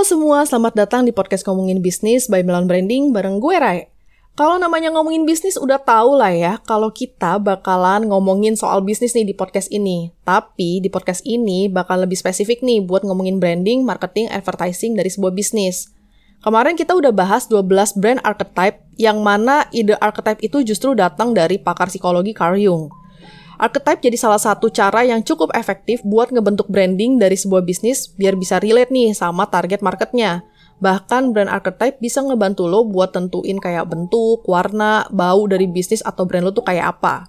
Halo semua, selamat datang di podcast Ngomongin Bisnis by Melon Branding bareng gue Rai. Kalau namanya ngomongin bisnis udah tau lah ya, kalau kita bakalan ngomongin soal bisnis nih di podcast ini. Tapi di podcast ini bakal lebih spesifik nih buat ngomongin branding, marketing, advertising dari sebuah bisnis. Kemarin kita udah bahas 12 brand archetype yang mana ide archetype itu justru datang dari pakar psikologi Carl Jung. Archetype jadi salah satu cara yang cukup efektif buat ngebentuk branding dari sebuah bisnis biar bisa relate nih sama target marketnya. Bahkan brand archetype bisa ngebantu lo buat tentuin kayak bentuk, warna, bau dari bisnis atau brand lo tuh kayak apa.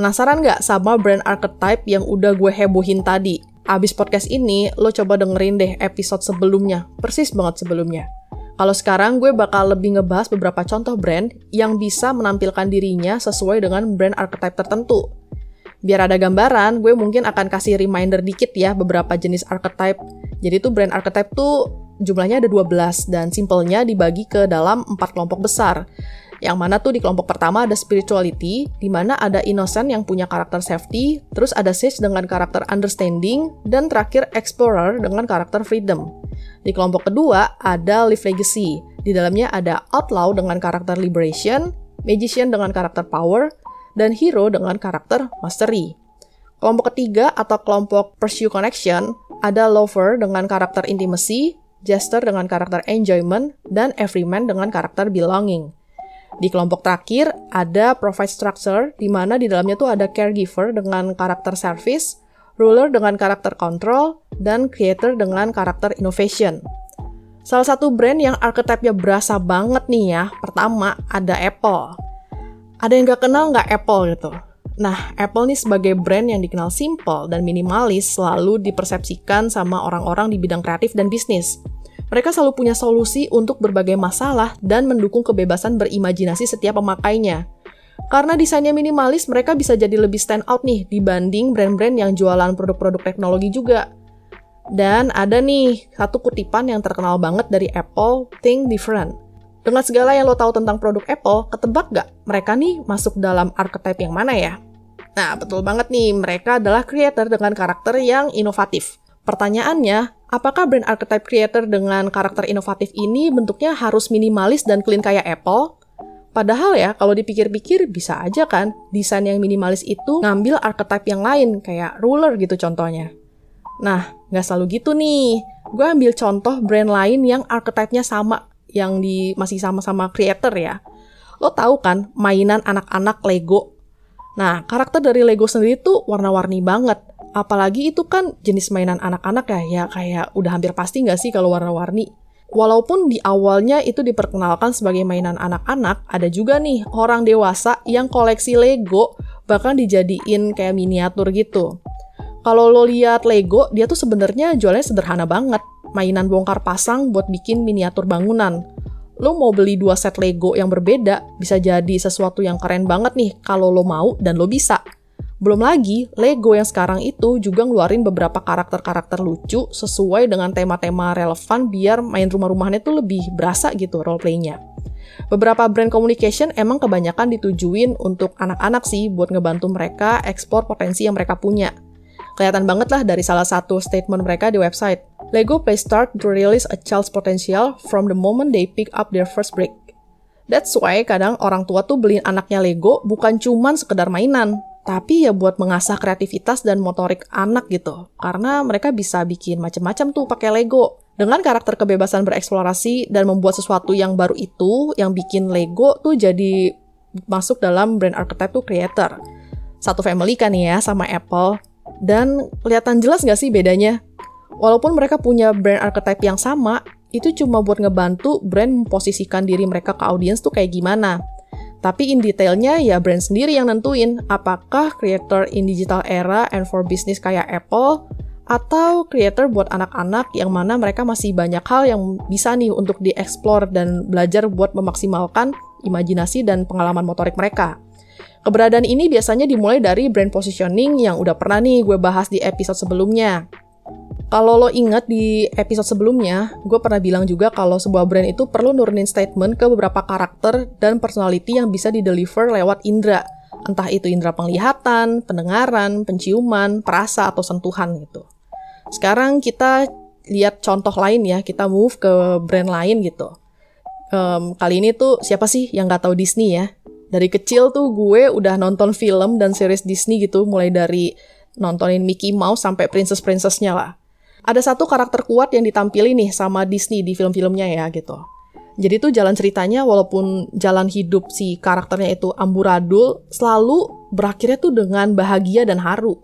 Penasaran nggak sama brand archetype yang udah gue hebohin tadi? Abis podcast ini, lo coba dengerin deh episode sebelumnya, persis banget sebelumnya. Kalau sekarang gue bakal lebih ngebahas beberapa contoh brand yang bisa menampilkan dirinya sesuai dengan brand archetype tertentu. Biar ada gambaran, gue mungkin akan kasih reminder dikit ya beberapa jenis archetype. Jadi tuh brand archetype tuh jumlahnya ada 12 dan simpelnya dibagi ke dalam empat kelompok besar. Yang mana tuh di kelompok pertama ada spirituality, di mana ada innocent yang punya karakter safety, terus ada sage dengan karakter understanding, dan terakhir explorer dengan karakter freedom. Di kelompok kedua ada live legacy, di dalamnya ada outlaw dengan karakter liberation, magician dengan karakter power, dan hero dengan karakter mastery. Kelompok ketiga atau kelompok pursue connection ada lover dengan karakter intimacy, jester dengan karakter enjoyment, dan everyman dengan karakter belonging. Di kelompok terakhir ada provide structure, di mana di dalamnya tuh ada caregiver dengan karakter service, ruler dengan karakter control, dan creator dengan karakter innovation. Salah satu brand yang archetype-nya berasa banget nih ya, pertama ada Apple ada yang gak kenal nggak Apple gitu. Nah, Apple nih sebagai brand yang dikenal simple dan minimalis selalu dipersepsikan sama orang-orang di bidang kreatif dan bisnis. Mereka selalu punya solusi untuk berbagai masalah dan mendukung kebebasan berimajinasi setiap pemakainya. Karena desainnya minimalis, mereka bisa jadi lebih stand out nih dibanding brand-brand yang jualan produk-produk teknologi juga. Dan ada nih satu kutipan yang terkenal banget dari Apple, Think Different. Dengan segala yang lo tahu tentang produk Apple, ketebak gak mereka nih masuk dalam archetype yang mana ya? Nah, betul banget nih, mereka adalah creator dengan karakter yang inovatif. Pertanyaannya, apakah brand archetype creator dengan karakter inovatif ini bentuknya harus minimalis dan clean kayak Apple? Padahal ya, kalau dipikir-pikir bisa aja kan, desain yang minimalis itu ngambil archetype yang lain, kayak ruler gitu contohnya. Nah, nggak selalu gitu nih. Gue ambil contoh brand lain yang archetype-nya sama, yang di masih sama-sama creator ya. Lo tahu kan mainan anak-anak Lego? Nah, karakter dari Lego sendiri tuh warna-warni banget. Apalagi itu kan jenis mainan anak-anak ya, ya kayak udah hampir pasti nggak sih kalau warna-warni. Walaupun di awalnya itu diperkenalkan sebagai mainan anak-anak, ada juga nih orang dewasa yang koleksi Lego bahkan dijadiin kayak miniatur gitu. Kalau lo lihat Lego, dia tuh sebenarnya jualnya sederhana banget mainan bongkar pasang buat bikin miniatur bangunan. Lo mau beli dua set Lego yang berbeda, bisa jadi sesuatu yang keren banget nih kalau lo mau dan lo bisa. Belum lagi, Lego yang sekarang itu juga ngeluarin beberapa karakter-karakter lucu sesuai dengan tema-tema relevan biar main rumah-rumahannya tuh lebih berasa gitu roleplaynya. Beberapa brand communication emang kebanyakan ditujuin untuk anak-anak sih buat ngebantu mereka eksplor potensi yang mereka punya. Kelihatan banget lah dari salah satu statement mereka di website. Lego play start to release a child's potential from the moment they pick up their first brick. That's why kadang orang tua tuh beliin anaknya Lego bukan cuman sekedar mainan, tapi ya buat mengasah kreativitas dan motorik anak gitu. Karena mereka bisa bikin macam-macam tuh pakai Lego. Dengan karakter kebebasan bereksplorasi dan membuat sesuatu yang baru itu, yang bikin Lego tuh jadi masuk dalam brand archetype tuh creator. Satu family kan ya sama Apple. Dan kelihatan jelas nggak sih bedanya? Walaupun mereka punya brand archetype yang sama, itu cuma buat ngebantu brand memposisikan diri mereka ke audiens tuh kayak gimana. Tapi in detailnya ya brand sendiri yang nentuin apakah creator in digital era and for business kayak Apple atau creator buat anak-anak yang mana mereka masih banyak hal yang bisa nih untuk dieksplor dan belajar buat memaksimalkan imajinasi dan pengalaman motorik mereka. Keberadaan ini biasanya dimulai dari brand positioning yang udah pernah nih gue bahas di episode sebelumnya. Kalau lo ingat di episode sebelumnya, gue pernah bilang juga kalau sebuah brand itu perlu nurunin statement ke beberapa karakter dan personality yang bisa di-deliver lewat indera. Entah itu indera penglihatan, pendengaran, penciuman, perasa, atau sentuhan gitu. Sekarang kita lihat contoh lain ya, kita move ke brand lain gitu. Um, kali ini tuh siapa sih yang nggak tahu Disney ya? Dari kecil tuh gue udah nonton film dan series Disney gitu, mulai dari nontonin Mickey Mouse sampai princess-princessnya lah. Ada satu karakter kuat yang ditampilin nih sama Disney di film-filmnya ya gitu. Jadi tuh jalan ceritanya walaupun jalan hidup si karakternya itu amburadul, selalu berakhirnya tuh dengan bahagia dan haru.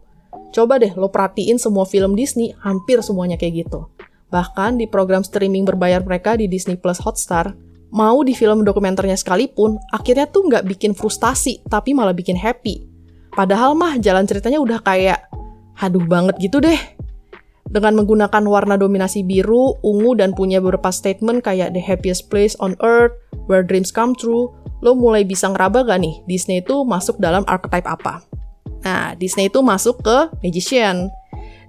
Coba deh lo perhatiin semua film Disney, hampir semuanya kayak gitu. Bahkan di program streaming berbayar mereka di Disney Plus Hotstar, mau di film dokumenternya sekalipun, akhirnya tuh nggak bikin frustasi, tapi malah bikin happy. Padahal mah jalan ceritanya udah kayak, haduh banget gitu deh. Dengan menggunakan warna dominasi biru, ungu, dan punya beberapa statement kayak The Happiest Place on Earth, Where Dreams Come True, lo mulai bisa ngeraba gak nih Disney itu masuk dalam archetype apa? Nah, Disney itu masuk ke magician.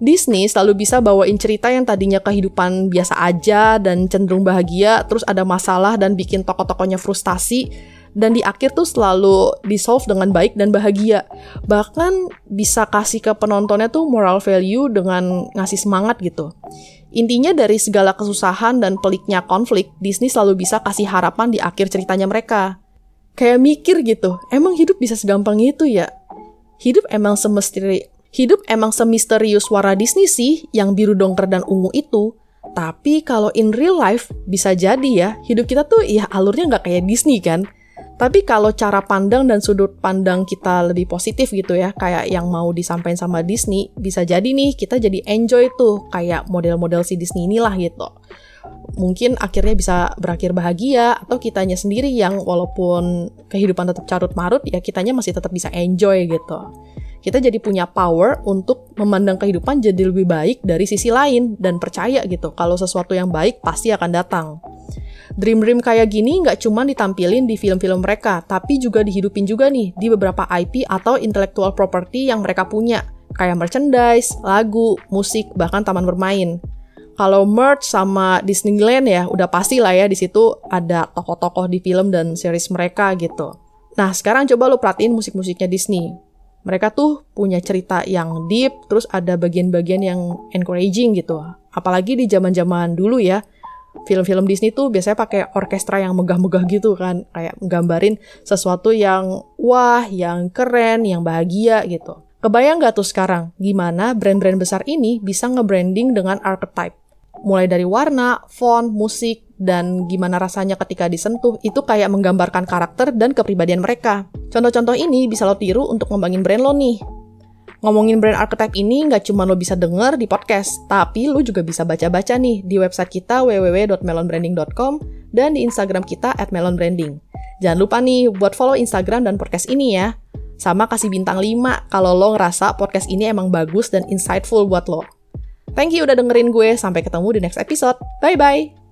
Disney selalu bisa bawain cerita yang tadinya kehidupan biasa aja dan cenderung bahagia, terus ada masalah dan bikin tokoh-tokohnya frustasi, dan di akhir tuh selalu disolve dengan baik dan bahagia. Bahkan bisa kasih ke penontonnya tuh moral value dengan ngasih semangat gitu. Intinya dari segala kesusahan dan peliknya konflik, Disney selalu bisa kasih harapan di akhir ceritanya mereka. Kayak mikir gitu, emang hidup bisa segampang itu ya? hidup emang semestri hidup emang semisterius warna Disney sih yang biru dongker dan ungu itu. Tapi kalau in real life bisa jadi ya, hidup kita tuh ya alurnya nggak kayak Disney kan. Tapi kalau cara pandang dan sudut pandang kita lebih positif gitu ya, kayak yang mau disampaikan sama Disney, bisa jadi nih kita jadi enjoy tuh kayak model-model si Disney inilah gitu. Mungkin akhirnya bisa berakhir bahagia atau kitanya sendiri yang walaupun kehidupan tetap carut marut ya kitanya masih tetap bisa enjoy gitu kita jadi punya power untuk memandang kehidupan jadi lebih baik dari sisi lain dan percaya gitu kalau sesuatu yang baik pasti akan datang. Dream-dream kayak gini nggak cuma ditampilin di film-film mereka, tapi juga dihidupin juga nih di beberapa IP atau intellectual property yang mereka punya, kayak merchandise, lagu, musik, bahkan taman bermain. Kalau merch sama Disneyland ya, udah pasti lah ya di situ ada tokoh-tokoh di film dan series mereka gitu. Nah, sekarang coba lo perhatiin musik-musiknya Disney mereka tuh punya cerita yang deep, terus ada bagian-bagian yang encouraging gitu. Apalagi di zaman-zaman dulu ya, film-film Disney tuh biasanya pakai orkestra yang megah-megah gitu kan, kayak nggambarin sesuatu yang wah, yang keren, yang bahagia gitu. Kebayang gak tuh sekarang gimana brand-brand besar ini bisa nge-branding dengan archetype? Mulai dari warna, font, musik, dan gimana rasanya ketika disentuh itu kayak menggambarkan karakter dan kepribadian mereka. Contoh-contoh ini bisa lo tiru untuk ngembangin brand lo nih. Ngomongin brand archetype ini nggak cuma lo bisa denger di podcast, tapi lo juga bisa baca-baca nih di website kita www.melonbranding.com dan di Instagram kita at melonbranding. Jangan lupa nih buat follow Instagram dan podcast ini ya. Sama kasih bintang 5 kalau lo ngerasa podcast ini emang bagus dan insightful buat lo. Thank you udah dengerin gue, sampai ketemu di next episode. Bye-bye!